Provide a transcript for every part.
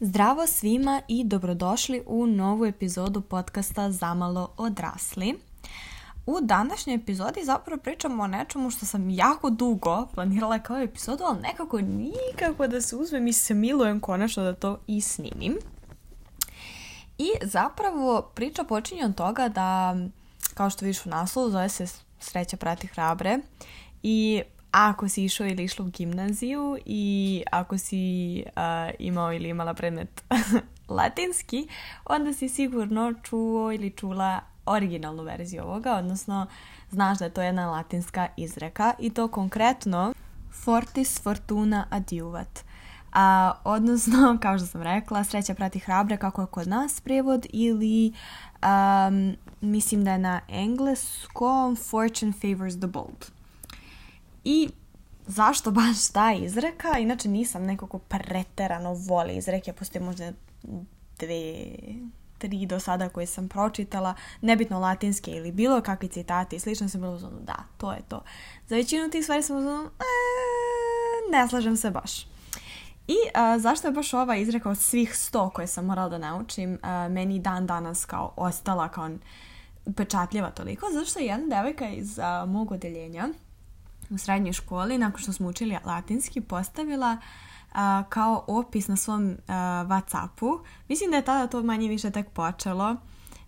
Zdravo svima i dobrodošli u novu epizodu podcasta Zamalo odrasli. U današnjoj epizodi zapravo pričamo o nečemu što sam jako dugo planirala kao epizodu, ali nekako nikako da se uzmem i se milujem konačno da to i snimim. I zapravo priča počinje od toga da, kao što vidiš u naslovu, zove se Sreća prati hrabre i ako si išao ili išlo u gimnaziju i ako si imao ili imala predmet latinski, onda si sigurno čuo ili čula originalnu verziju ovoga, odnosno znaš da je to jedna latinska izreka i to konkretno fortis fortuna adiuvat. A, odnosno, kao što sam rekla, sreća prati hrabre kako je kod nas prijevod ili mislim da je na engleskom fortune favors the bold. I zašto baš ta izreka? Inače nisam neko ko preterano voli izreke, postoje možda dve, tri do sada koje sam pročitala, nebitno latinske ili bilo kakvi citati i slično, sam bilo da, to je to. Za većinu tih stvari sam e, ne slažem se baš. I zašto je baš ova izreka od svih sto koje sam morala da naučim meni dan danas kao ostala kao upečatljiva toliko? Zašto je jedna devojka iz mog odjeljenja u srednjoj školi, nakon što smo učili latinski, postavila kao opis na svom a, Whatsappu. Mislim da je tada to manje više tek počelo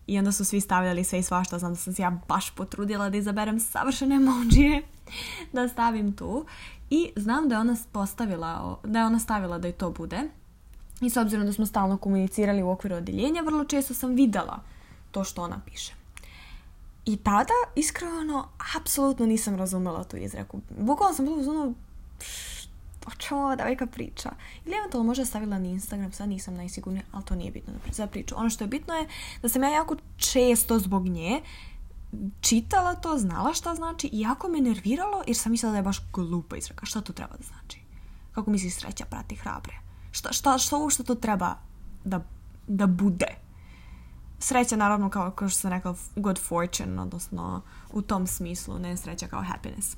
i onda su svi stavljali sve i svašta. Znam da sam se ja baš potrudila da izaberem savršene emođije da stavim tu. I znam da je ona postavila, da je ona stavila da i to bude. I s obzirom da smo stalno komunicirali u okviru odjeljenja, vrlo često sam videla to što ona piše. I tada, iskreno, apsolutno nisam razumjela tu izreku. Bukvalno sam bila uzmano, o čemu ova veka priča. Ili to možda stavila na Instagram, sad nisam najsigurnija, ali to nije bitno za priču. Ono što je bitno je da sam ja jako često zbog nje čitala to, znala šta znači i jako me nerviralo jer sam mislila da je baš glupa izreka. Šta to treba da znači? Kako misliš sreća prati hrabre? Šta, šta, to treba da, da bude? sreća naravno kao, kao što sam rekla good fortune, odnosno u tom smislu, ne sreća kao happiness.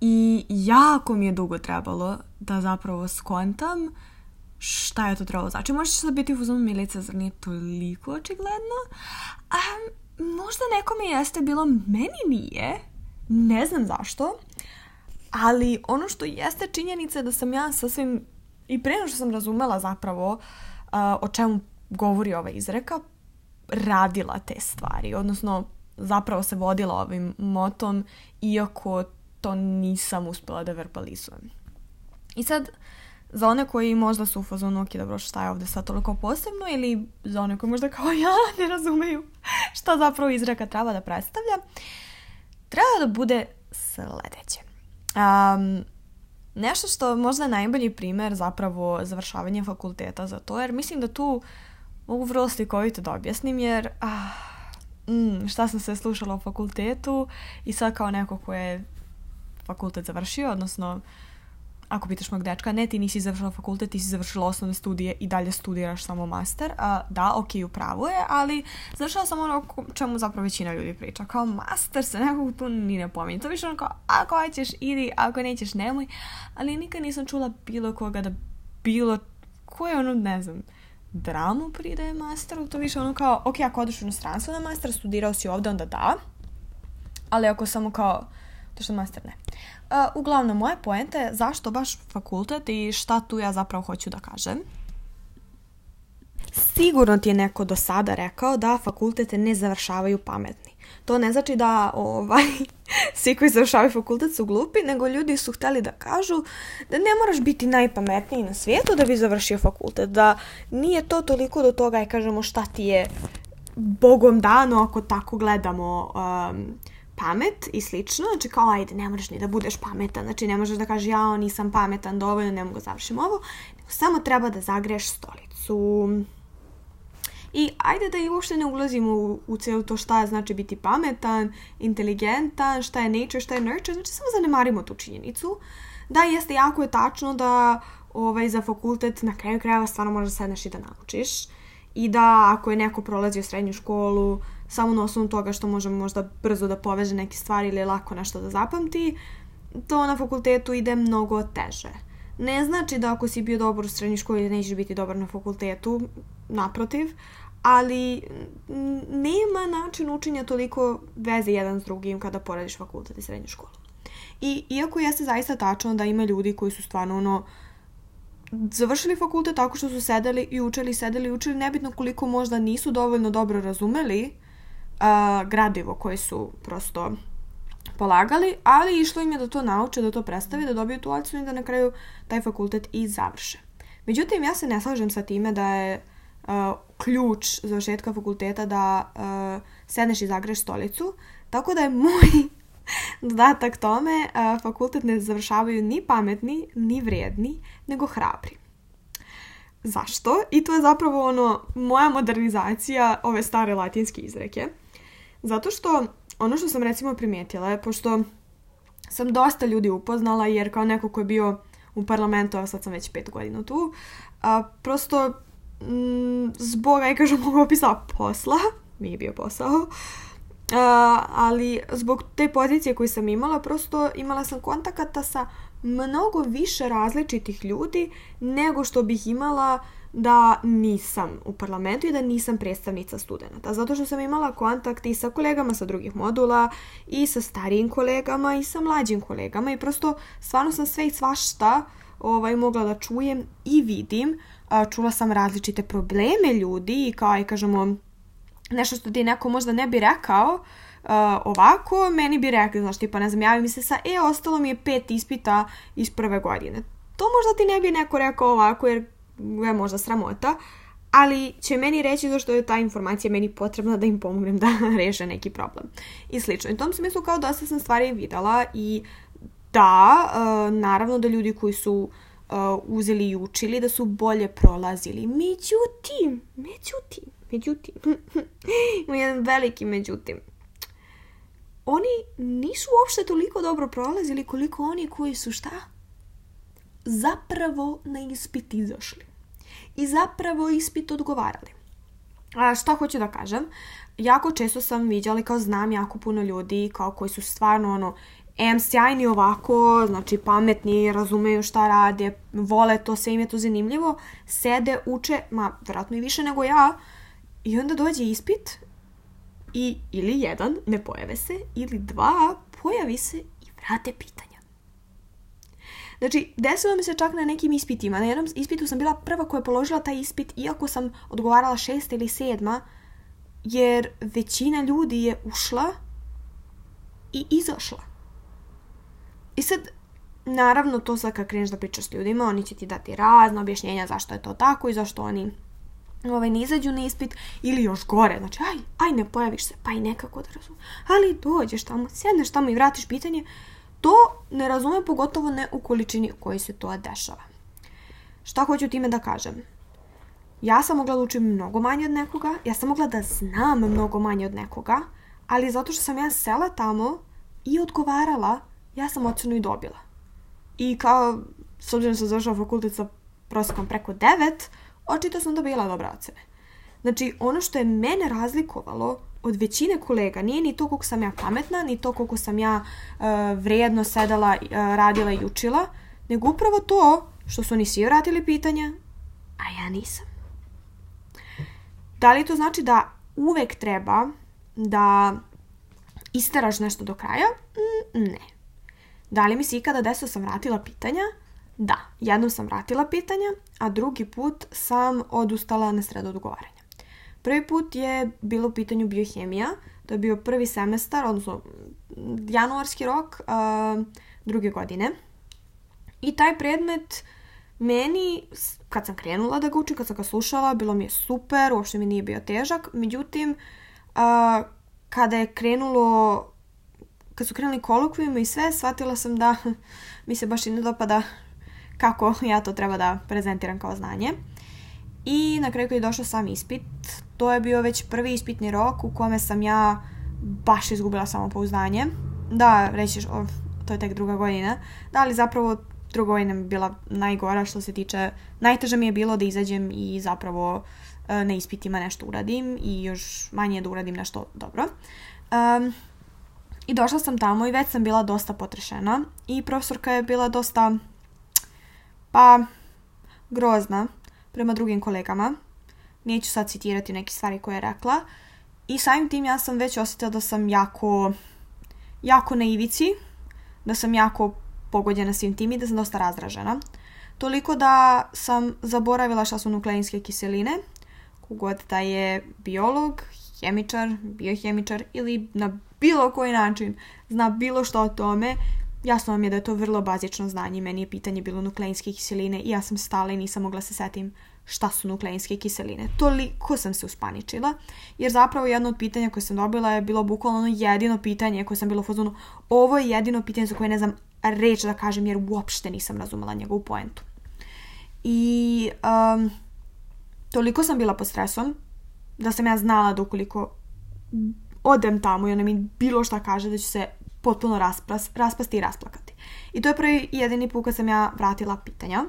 I jako mi je dugo trebalo da zapravo skontam šta je to trebalo znači. Možda će sad biti u fuzonu Milica, zar nije toliko očigledno? A, možda nekome jeste bilo, meni nije. Ne znam zašto. Ali ono što jeste činjenica je da sam ja sasvim, i prije što sam razumela zapravo o čemu govori ova izreka, radila te stvari, odnosno zapravo se vodila ovim motom, iako to nisam uspjela da verbalizujem. I sad, za one koji možda su u fazonu, ok, dobro, šta je ovdje sad toliko posebno, ili za one koji možda kao ja ne razumeju šta zapravo izreka treba da predstavlja, treba da bude sljedeće. Um, nešto što možda je najbolji primjer zapravo završavanje fakulteta za to, jer mislim da tu mogu vrlo slikovito da objasnim jer ah, mm, šta sam se slušala u fakultetu i sad kao neko ko je fakultet završio, odnosno ako pitaš mog dečka, ne, ti nisi završila fakultet, ti si završila osnovne studije i dalje studiraš samo master. A, da, ok, u pravu je, ali završila sam ono čemu zapravo većina ljudi priča. Kao master se nekog tu ni ne pominje. To više ono kao, ako hoćeš, idi, ako nećeš, nemoj. Ali nikad nisam čula bilo koga da bilo ko je ono, ne znam, dramu master, masteru, to više ono kao, ok, ako odeš u inostranstvo na master, studirao si ovdje, onda da, ali ako samo kao, to što master ne. uglavnom, moje poente je zašto baš fakultet i šta tu ja zapravo hoću da kažem. Sigurno ti je neko do sada rekao da fakultete ne završavaju pametno. To ne znači da ovaj, svi koji završavaju fakultet su glupi, nego ljudi su htjeli da kažu da ne moraš biti najpametniji na svijetu da bi završio fakultet, da nije to toliko do toga i kažemo šta ti je bogom dano ako tako gledamo um, pamet i slično. Znači kao ajde, ne moraš ni da budeš pametan, znači ne možeš da kažeš ja nisam pametan dovoljno, ne mogu završim ovo, samo treba da zagreš stolicu. I ajde da i uopšte ne ulazimo u, u to šta znači biti pametan, inteligentan, šta je nature, šta je nurture, znači samo zanemarimo tu činjenicu. Da, jeste jako je tačno da ovaj, za fakultet na kraju krajeva stvarno možeš sedneš i da naučiš. I da ako je neko prolazio srednju školu, samo na osnovu toga što može možda brzo da poveže neke stvari ili lako nešto da zapamti, to na fakultetu ide mnogo teže. Ne znači da ako si bio dobar u srednjoj školi da nećeš biti dobar na fakultetu, naprotiv, ali nema način učenja toliko veze jedan s drugim kada poradiš fakultet i srednju školu. I iako jeste zaista tačno da ima ljudi koji su stvarno ono, završili fakultet tako što su sedeli i učili, sedeli i učili, nebitno koliko možda nisu dovoljno dobro razumeli gradivo koje su prosto polagali, ali išlo im je da to nauče, da to predstave, da dobiju tu ocenu i da na kraju taj fakultet i završe. Međutim, ja se ne slažem sa time da je Uh, ključ završetka fakulteta da uh, sedneš i zagreš stolicu. Tako da je moj dodatak tome uh, fakultet ne završavaju ni pametni, ni vrijedni, nego hrabri. Zašto? I to je zapravo ono moja modernizacija ove stare latinske izreke. Zato što ono što sam recimo primijetila je, pošto sam dosta ljudi upoznala jer kao neko ko je bio u parlamentu, a sad sam već pet godina tu, a, prosto Mm, zbog, ne kažem, mogu opisa posla, nije bio posao, ali zbog te pozicije koju sam imala, prosto imala sam kontakata sa mnogo više različitih ljudi nego što bih imala da nisam u parlamentu i da nisam predstavnica studenta. Zato što sam imala kontakt i sa kolegama sa drugih modula i sa starijim kolegama i sa mlađim kolegama i prosto stvarno sam sve i svašta ovaj, mogla da čujem i vidim čula sam različite probleme ljudi i kao i kažemo nešto što ti neko možda ne bi rekao ovako, meni bi rekli, znaš, tipa, ne znam, mi se sa, e, ostalo mi je pet ispita iz prve godine. To možda ti ne bi neko rekao ovako, jer je možda sramota, ali će meni reći zašto je ta informacija meni potrebna da im pomognem da reše neki problem. I slično. I u tom smislu kao dosta sam stvari videla i da, naravno da ljudi koji su Uh, uzeli i učili, da su bolje prolazili. Međutim, međutim, međutim, ima jedan veliki međutim. Oni nisu uopšte toliko dobro prolazili koliko oni koji su šta? Zapravo na ispit izašli. I zapravo ispit odgovarali. A šta hoću da kažem? Jako često sam viđala i kao znam jako puno ljudi kao koji su stvarno ono em sjajni ovako, znači pametni, razumeju šta rade, vole to, sve im je to zanimljivo, sede, uče, ma vjerojatno i više nego ja, i onda dođe ispit i ili jedan, ne pojave se, ili dva, pojavi se i vrate pitanja. Znači, desilo mi se čak na nekim ispitima. Na jednom ispitu sam bila prva koja je položila taj ispit, iako sam odgovarala šest ili sedma, jer većina ljudi je ušla i izašla i sad, naravno, to sad kad kreneš da pričaš s ljudima, oni će ti dati razne objašnjenja zašto je to tako i zašto oni ovaj, ne izađu na ispit ili još gore. Znači, aj, aj ne pojaviš se, pa i nekako da razumije. Ali dođeš tamo, sjedneš tamo i vratiš pitanje. To ne razume pogotovo ne u količini u kojoj se to dešava. Šta hoću time da kažem? Ja sam mogla da učim mnogo manje od nekoga, ja sam mogla da znam mnogo manje od nekoga, ali zato što sam ja sela tamo i odgovarala ja sam ocenu i dobila. I kao, s obzirom sam završila fakultet sa prosjekom preko 9, očito sam dobila dobra ocene. Znači, ono što je mene razlikovalo od većine kolega nije ni to koliko sam ja pametna, ni to koliko sam ja e, vrijedno sedala, e, radila i učila, nego upravo to što su oni svi vratili pitanja, a ja nisam. Da li to znači da uvek treba da istaraš nešto do kraja? Mm, ne. Da li mi se ikada desilo sam vratila pitanja? Da, jednom sam vratila pitanja, a drugi put sam odustala na sredo odgovaranja. Prvi put je bilo u pitanju biohemija, to je bio prvi semestar, odnosno januarski rok uh, druge godine. I taj predmet meni, kad sam krenula da ga učim, kad sam ga slušala, bilo mi je super, uopšte mi nije bio težak. Međutim, uh, kada je krenulo kad su krenuli kolokvijum i sve, shvatila sam da mi se baš i ne dopada kako ja to treba da prezentiram kao znanje. I na kraju je došao sam ispit, to je bio već prvi ispitni rok u kome sam ja baš izgubila samopouzdanje. Da, reći to je tek druga godina. Da, ali zapravo druga godina mi bila najgora što se tiče... Najteže mi je bilo da izađem i zapravo e, na ispitima nešto uradim i još manje da uradim nešto dobro. I došla sam tamo i već sam bila dosta potrešena i profesorka je bila dosta, pa, grozna prema drugim kolegama. Neću sad citirati neke stvari koje je rekla. I samim tim ja sam već osjetila da sam jako, jako na ivici, da sam jako pogođena svim tim i da sam dosta razražena. Toliko da sam zaboravila šta su nukleinske kiseline, kogod da je biolog, hemičar, biohemičar ili na bilo koji način zna bilo što o tome, jasno vam je da je to vrlo bazično znanje. Meni je pitanje bilo nukleinske kiseline i ja sam stala i nisam mogla se setim šta su nukleinske kiseline. Toliko sam se uspaničila, jer zapravo jedno od pitanja koje sam dobila je bilo bukvalno ono jedino pitanje koje sam bilo u fazonu. Ovo je jedino pitanje za koje ne znam reč da kažem jer uopšte nisam razumela njegovu poentu. I um, toliko sam bila pod stresom da sam ja znala da ukoliko odem tamo i ona mi bilo šta kaže da ću se potpuno raspras, raspasti i rasplakati. I to je prvi jedini put kad sam ja vratila pitanja.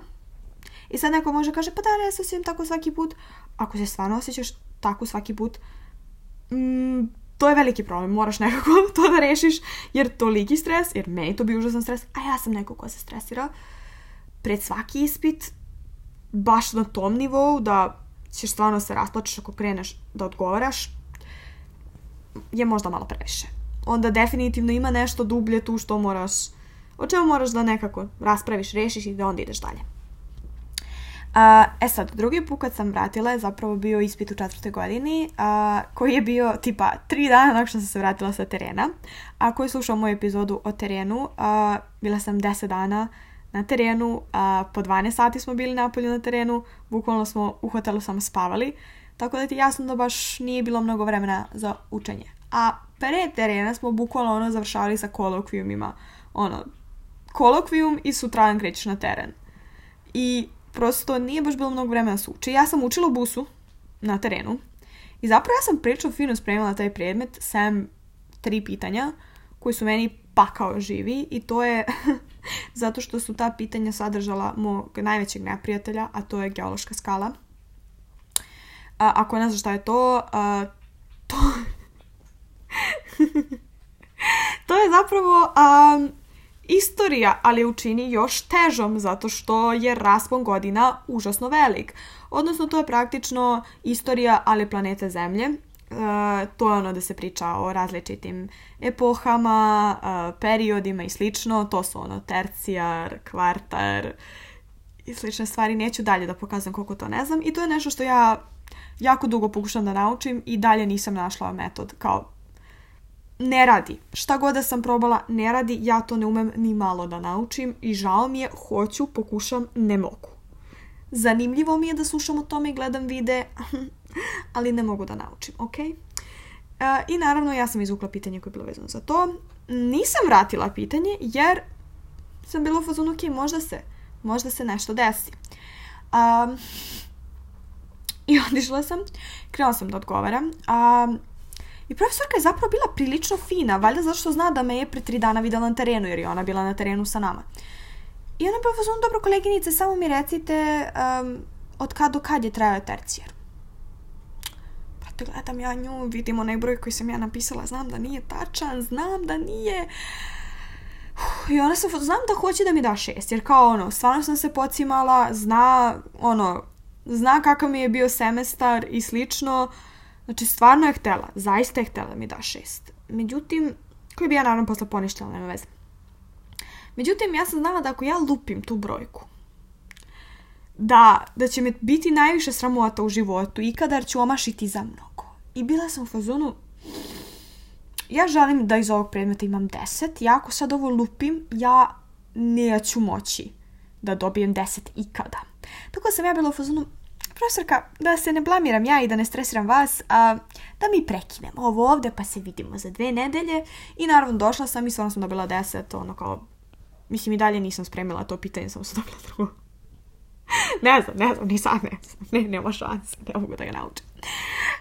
I sad neko može kaže, pa da, ja se osjećam tako svaki put. Ako se stvarno osjećaš tako svaki put, mm, to je veliki problem. Moraš nekako to da rešiš, jer toliki stres, jer meni to bi užasan stres, a ja sam neko ko se stresira pred svaki ispit, baš na tom nivou da ćeš stvarno se rasplačeš ako kreneš da odgovaraš, je možda malo previše. Onda definitivno ima nešto dublje tu što moraš, o čemu moraš da nekako raspraviš, rešiš i da onda ideš dalje. e sad, drugi put kad sam vratila je zapravo bio ispit u četvrtoj godini, koji je bio tipa tri dana nakon što sam se vratila sa terena. Ako je slušao moju epizodu o terenu, bila sam 10 dana na terenu, po 12 sati smo bili napolju na terenu, bukvalno smo u hotelu samo spavali. Tako da ti jasno da baš nije bilo mnogo vremena za učenje. A pre terena smo bukvalno ono završavali sa kolokvijumima. Ono, kolokvijum i vam krećeš na teren. I prosto nije baš bilo mnogo vremena da se uči. Ja sam učila u busu na terenu. I zapravo ja sam prilično fino spremila taj predmet, sem tri pitanja koji su meni pakao živi i to je zato što su ta pitanja sadržala mog najvećeg neprijatelja, a to je geološka skala ako ne znaš šta je to, to... to je zapravo a istorija, ali učini još težom zato što je raspon godina užasno velik. Odnosno, to je praktično istorija, ali planete Zemlje. E, to je ono da se priča o različitim epohama, e, periodima i slično. To su ono tercijar, kvartar i slične stvari. Neću dalje da pokazam koliko to ne znam. I to je nešto što ja jako dugo pokušam da naučim i dalje nisam našla metod. Kao, ne radi. Šta god da sam probala, ne radi, ja to ne umem ni malo da naučim i žao mi je, hoću, pokušam, ne mogu. Zanimljivo mi je da slušam o tome i gledam vide, ali ne mogu da naučim, ok? E, I naravno ja sam izvukla pitanje koje je bilo vezano za to. Nisam vratila pitanje jer sam bila u fazonu, ok, možda se, možda se nešto desi. I odišla sam, krenula sam da odgovaram. A, I profesorka je zapravo bila prilično fina, valjda zato što zna da me je pre tri dana videla na terenu, jer je ona bila na terenu sa nama. I ona je dobro koleginice, samo mi recite od kad do kad je trajao tercijer. Pa to gledam ja nju, vidim onaj broj koji sam ja napisala, znam da nije tačan, znam da nije... I ona sam, znam da hoće da mi da šest, jer kao ono, stvarno sam se pocimala, zna, ono, zna kakav mi je bio semestar i slično. Znači, stvarno je htela, zaista je htela da mi da šest. Međutim, koji bi ja naravno posle poništila, nema veze. Međutim, ja sam znala da ako ja lupim tu brojku, da, da će me biti najviše sramota u životu i jer ću omašiti za mnogo. I bila sam u fazonu, ja želim da iz ovog predmeta imam deset ja ako sad ovo lupim, ja neću moći da dobijem deset ikada. Tako sam ja bila u fazonu, profesorka, da se ne blamiram ja i da ne stresiram vas, a, da mi prekinem ovo ovdje pa se vidimo za dve nedelje. I naravno došla sam i stvarno sam dobila deset, ono kao, mislim i dalje nisam spremila to pitanje, samo sam dobila drugo. ne znam, ne znam, ni sam ne znam, ne, nema šanse, ne mogu da ga naučim.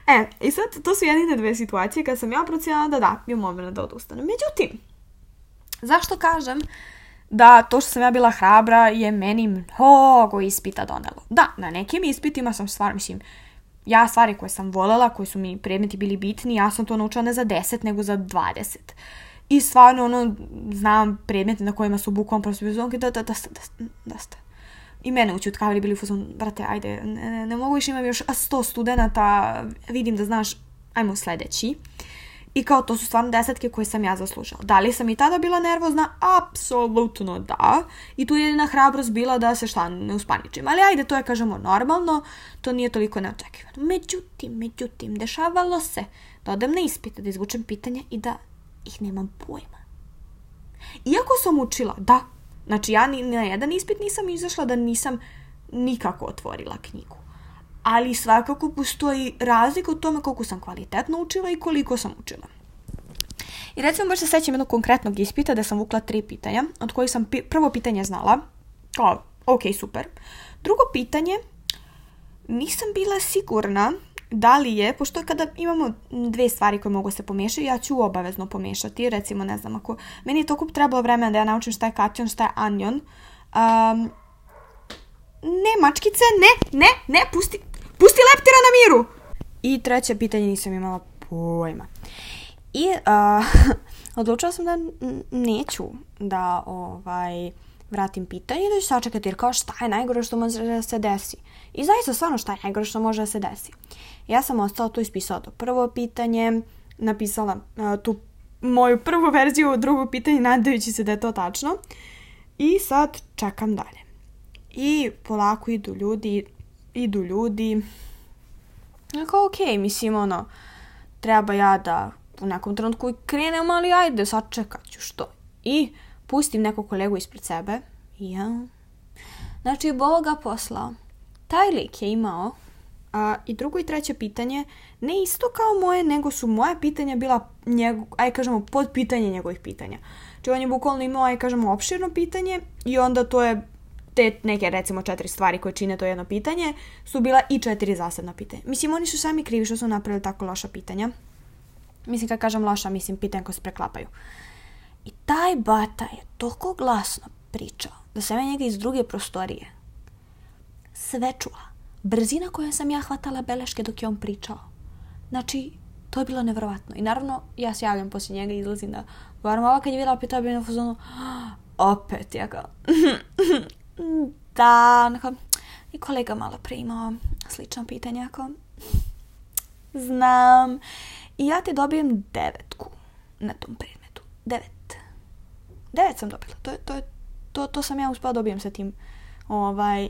E, i sad, to su jedine dve situacije kad sam ja procijenila da da, je moment da odustanem. Međutim, zašto kažem da to što sam ja bila hrabra je meni mnogo ispita donelo. Da, na nekim ispitima sam stvar, mislim, ja stvari koje sam voljela, koji su mi predmeti bili bitni, ja sam to naučila ne za 10, nego za 20. I stvarno, ono, znam predmete na kojima su bukom prosto da, da, da, da, I mene učutkavali bili fuzon, brate, ajde, ne, ne, mogu više, imam još 100 studenta, vidim da znaš, ajmo sljedeći. I kao to su stvarno desetke koje sam ja zaslužila. Da li sam i tada bila nervozna? Apsolutno da. I tu je jedina hrabrost bila da se šta ne uspaničim. Ali ajde, to je kažemo normalno, to nije toliko neočekivano. Međutim, međutim, dešavalo se da odem na ispit, da izvučem pitanja i da ih nemam pojma. Iako sam učila, da, znači ja ni na jedan ispit nisam izašla da nisam nikako otvorila knjigu ali svakako postoji razlika u tome koliko sam kvalitetno učila i koliko sam učila. I recimo baš se sećam jednog konkretnog ispita da sam vukla tri pitanja, od kojih sam prvo pitanje znala, ok, super. Drugo pitanje, nisam bila sigurna da li je, pošto kada imamo dve stvari koje mogu se pomiješati, ja ću obavezno pomiješati, recimo, ne znam, ako meni je toliko trebalo vremena da ja naučim šta je kation, šta je anjon, ne, mačkice, ne, ne, ne, pusti, Pusti leptira na miru! I treće pitanje nisam imala pojma. I odlučila sam da neću da ovaj, vratim pitanje i da ću sačekati jer kao šta je najgore što može da se desi. I zaista stvarno šta je najgore što može da se desi. Ja sam ostala tu ispisala to prvo pitanje, napisala tu moju prvu verziju, drugo pitanje, nadajući se da je to tačno. I sad čekam dalje. I polako idu ljudi, idu ljudi. Kao ok, mislim ono, treba ja da u nekom trenutku krenem, ali ajde, sad ću što. I pustim nekog kolegu ispred sebe. Ja. Znači, Boga ga poslao. Taj lik je imao a, i drugo i treće pitanje, ne isto kao moje, nego su moja pitanja bila, njego, aj kažemo, pod pitanje njegovih pitanja. Znači on je bukvalno imao, aj kažemo, opširno pitanje i onda to je te neke recimo četiri stvari koje čine to jedno pitanje su bila i četiri zasebna pitanja. Mislim, oni su sami krivi što su napravili tako loša pitanja. Mislim, kad kažem loša, mislim pitanja koje se preklapaju. I taj bata je toliko glasno pričao da sam ja njega iz druge prostorije sve čula. Brzina koja sam ja hvatala beleške dok je on pričao. Znači, to je bilo nevrovatno. I naravno, ja se javljam poslije njega i izlazim da govorim. Ova kad je bila opet, na fuzonu, ah, opet, ja kao, mhm, mhm da, onako, i kolega malo prije imao slično pitanje, ako znam. I ja ti dobijem devetku na tom predmetu. Devet. Devet sam dobila. To, to, to, to sam ja uspela dobijem sa tim ovaj,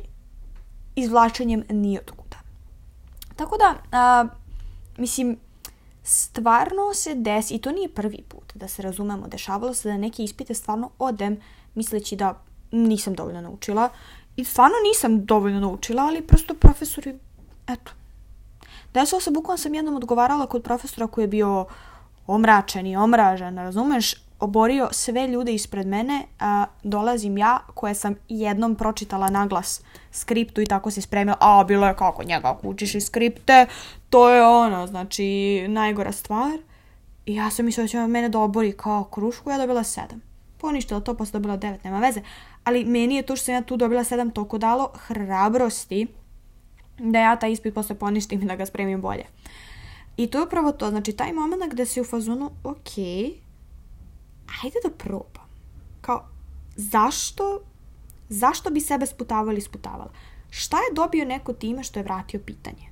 izvlačenjem nije kuda Tako da, mislim, stvarno se desi, i to nije prvi put, da se razumemo, dešavalo se da neke ispite stvarno odem misleći da nisam dovoljno naučila. I stvarno nisam dovoljno naučila, ali prosto profesori, eto. ja se, bukvalno sam jednom odgovarala kod profesora koji je bio omračen i omražen, razumeš? Oborio sve ljude ispred mene, a dolazim ja koja sam jednom pročitala naglas skriptu i tako se spremila, a bilo je kako njega učiš i skripte, to je ono, znači, najgora stvar. I ja sam mislila da će mene dobori obori kao krušku, ja dobila sedam. Poništila to, pa sam dobila devet, nema veze ali meni je to što sam ja tu dobila sedam toliko dalo hrabrosti da ja taj ispit posle poništim i da ga spremim bolje. I to je upravo to. Znači, taj moment da si u fazonu, ok, ajde da probam. Kao, zašto, zašto bi sebe sputavala ili sputavala? Šta je dobio neko time što je vratio pitanje?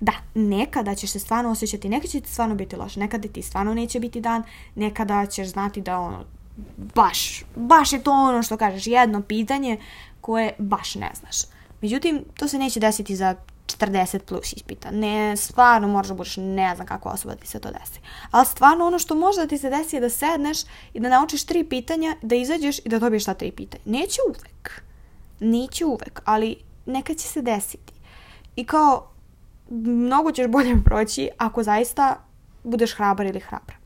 Da, nekada ćeš se stvarno osjećati, nekada će ti stvarno biti loš, nekada ti stvarno neće biti dan, nekada ćeš znati da ono, baš, baš je to ono što kažeš, jedno pitanje koje baš ne znaš. Međutim, to se neće desiti za 40 plus ispita. Ne, stvarno moraš da budeš ne znam kakva osoba ti se to desi. Ali stvarno ono što može da ti se desi je da sedneš i da naučiš tri pitanja, da izađeš i da dobiješ ta tri pitanja. Neće uvek. Neće uvek, ali nekad će se desiti. I kao, mnogo ćeš bolje proći ako zaista budeš hrabar ili hrabra.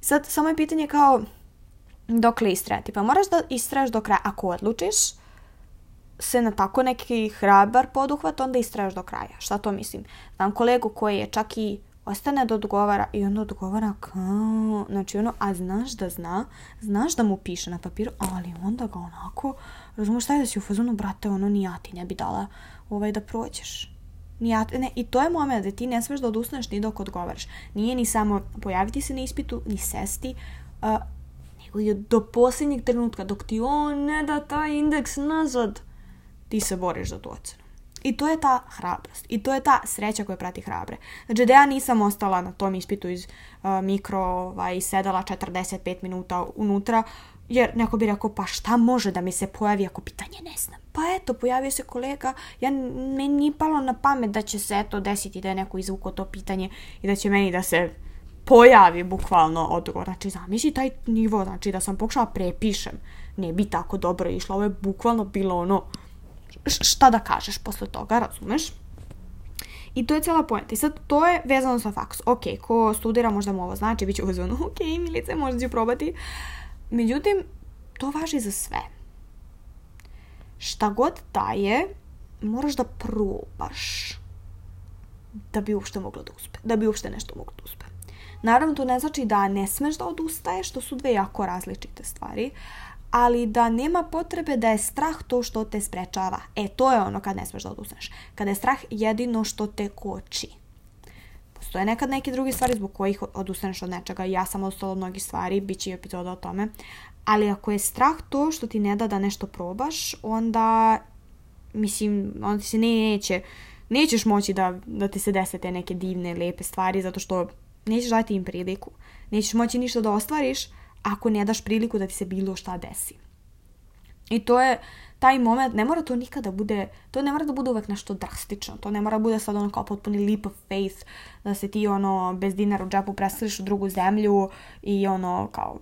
Sad, samo je pitanje kao, li istrajati. Pa moraš da istraješ do kraja. Ako odlučiš se na tako neki hrabar poduhvat, onda istraješ do kraja. Šta to mislim? Znam kolegu koji je čak i ostane da odgovara i onda odgovara kao, znači ono, a znaš da zna, znaš da mu piše na papiru, ali onda ga onako, razumiješ, je da si u fazonu, brate, ono, ni ja ti ne bi dala ovaj da prođeš. Ni I to je moment da ti ne sveš da odustaneš ni dok odgovaraš. Nije ni samo pojaviti se na ispitu, ni sesti, do posljednjeg trenutka, dok ti on ne da taj indeks nazad, ti se boriš za tu ocenu. I to je ta hrabrost. I to je ta sreća koja prati hrabre. Znači da ja nisam ostala na tom ispitu iz uh, mikro ovaj, sedala 45 minuta unutra, jer neko bi rekao, pa šta može da mi se pojavi ako pitanje ne znam? Pa eto, pojavio se kolega, ja meni nije palo na pamet da će se eto desiti da je neko izvuko to pitanje i da će meni da se pojavi bukvalno odgovor. Znači, zamisli taj nivo, znači da sam pokušala prepišem, ne bi tako dobro išla. Ovo je bukvalno bilo ono, šta da kažeš posle toga, razumeš? I to je cijela pojenta. I sad, to je vezano sa faks. Ok, ko studira možda mu ovo znači, bit će uzvano, ok, Milice, možda ću probati. Međutim, to važi za sve. Šta god daje, moraš da probaš da bi uopšte mogla da uspe. Da bi uopšte nešto mogla da uspe. Naravno, to ne znači da ne smeš da odustaješ, to su dve jako različite stvari, ali da nema potrebe da je strah to što te sprečava. E, to je ono kad ne smeš da odustaneš. Kada je strah jedino što te koči. Postoje nekad neke druge stvari zbog kojih odustaneš od nečega. Ja sam odustala od mnogih stvari, bit će i epizoda o tome. Ali ako je strah to što ti ne da da nešto probaš, onda, mislim, onda ti se neće, nećeš moći da, da ti se desete te neke divne, lepe stvari, zato što nećeš dati im priliku. Nećeš moći ništa da ostvariš ako ne daš priliku da ti se bilo šta desi. I to je taj moment, ne mora to nikada bude, to ne mora da bude uvek nešto drastično, to ne mora da bude sad ono kao potpuni leap of faith, da se ti ono bez dinara u džepu preseliš u drugu zemlju i ono kao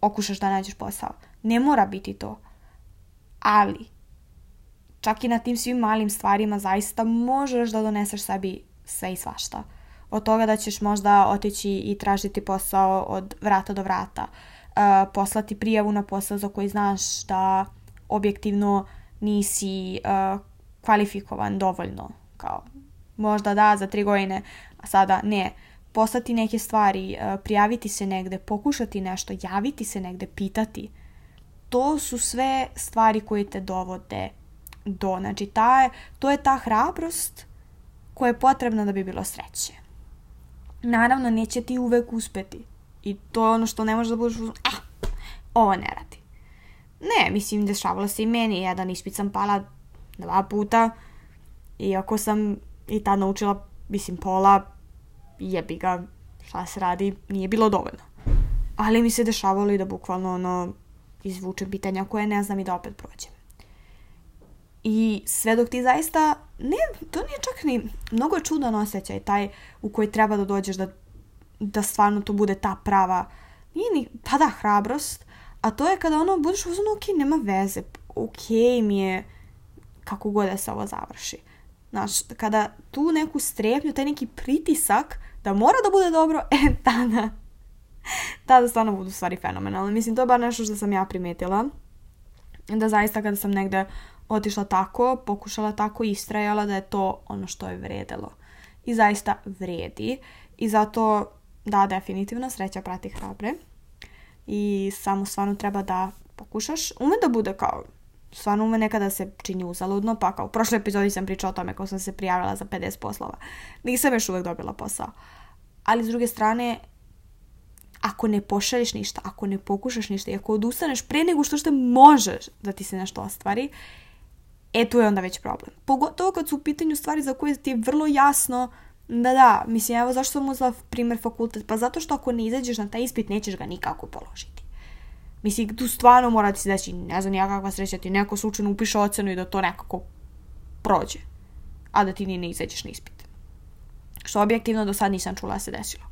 okušaš da nađeš posao. Ne mora biti to. Ali, čak i na tim svim malim stvarima zaista možeš da doneseš sebi sve i svašta od toga da ćeš možda otići i tražiti posao od vrata do vrata, e, poslati prijavu na posao za koji znaš da objektivno nisi e, kvalifikovan dovoljno, kao možda da za tri godine, a sada ne. Poslati neke stvari, e, prijaviti se negde, pokušati nešto, javiti se negde, pitati. To su sve stvari koje te dovode do. Znači, ta to je ta hrabrost koja je potrebna da bi bilo sreće. Naravno, neće ti uvek uspeti. I to je ono što ne možeš da budeš... Ah, ovo ne radi. Ne, mislim, dešavalo se i meni. Jedan ispit sam pala dva puta. Iako sam i tad naučila, mislim, pola, jebi ga, šta se radi, nije bilo dovoljno. Ali mi se dešavalo i da bukvalno, ono, izvučem pitanja koje ne znam i da opet prođem. I sve dok ti zaista, ne, to nije čak ni, mnogo je čudan osjećaj taj u koji treba da dođeš da, da stvarno to bude ta prava, nije ni tada pa hrabrost, a to je kada ono budeš uzmano, ok, nema veze, ok mi je kako god da se ovo završi. Znaš, kada tu neku strepnju, taj neki pritisak da mora da bude dobro, e, tada, tada stvarno budu stvari fenomenalne. Mislim, to je bar nešto što sam ja primetila. Da zaista kada sam negde otišla tako, pokušala tako, istrajala da je to ono što je vrijedilo. I zaista vredi. I zato, da, definitivno, sreća prati hrabre. I samo stvarno treba da pokušaš. Ume da bude kao, stvarno ume nekada se čini uzaludno, pa kao u prošloj epizodi sam pričala o tome kako sam se prijavila za 50 poslova. Nisam još uvijek dobila posao. Ali s druge strane, ako ne pošalješ ništa, ako ne pokušaš ništa i ako odustaneš pre nego što što možeš da ti se nešto ostvari, e tu je onda već problem. Pogotovo kad su u pitanju stvari za koje ti je vrlo jasno da da, mislim, evo zašto sam uzela primjer fakultet? Pa zato što ako ne izađeš na taj ispit, nećeš ga nikako položiti. Mislim, tu stvarno mora ti se daći ne znam ja kakva sreća, ti neko slučajno upiše ocenu i da to nekako prođe. A da ti ni ne izađeš na ispit. Što objektivno do sad nisam čula da se desilo.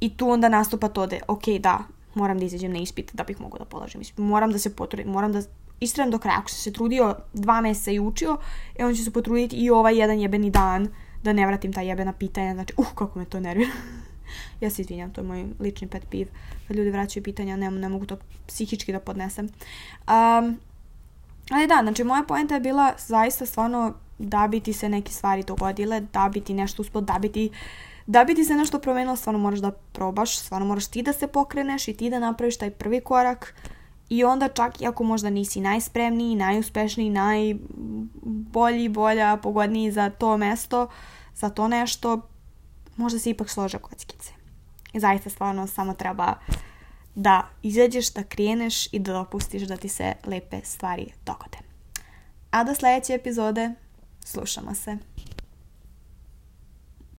I tu onda nastupa to da, ok, da, moram da izađem na ispit da bih mogao da položim Moram da se potrudim, moram da istran do kraja. Ako se trudio dva mjeseca i učio, e, on će se potruditi i ovaj jedan jebeni dan da ne vratim ta jebena pitanja. Znači, uh, kako me to nervira. ja se izvinjam, to je moj lični pet piv. Kad ljudi vraćaju pitanja, ne, ne mogu to psihički da podnesem. Um, ali da, znači moja poenta je bila zaista stvarno da bi ti se neke stvari dogodile, da bi ti nešto uspio, da bi ti da bi ti se nešto promijenilo, stvarno moraš da probaš, stvarno moraš ti da se pokreneš i ti da napraviš taj prvi korak i onda čak i ako možda nisi najspremniji, najuspešniji, najbolji, bolja, pogodniji za to mesto, za to nešto, možda se ipak slože kockice. I zaista stvarno samo treba da izađeš, da kreneš i da dopustiš da ti se lepe stvari dogode. A do sljedeće epizode slušamo se.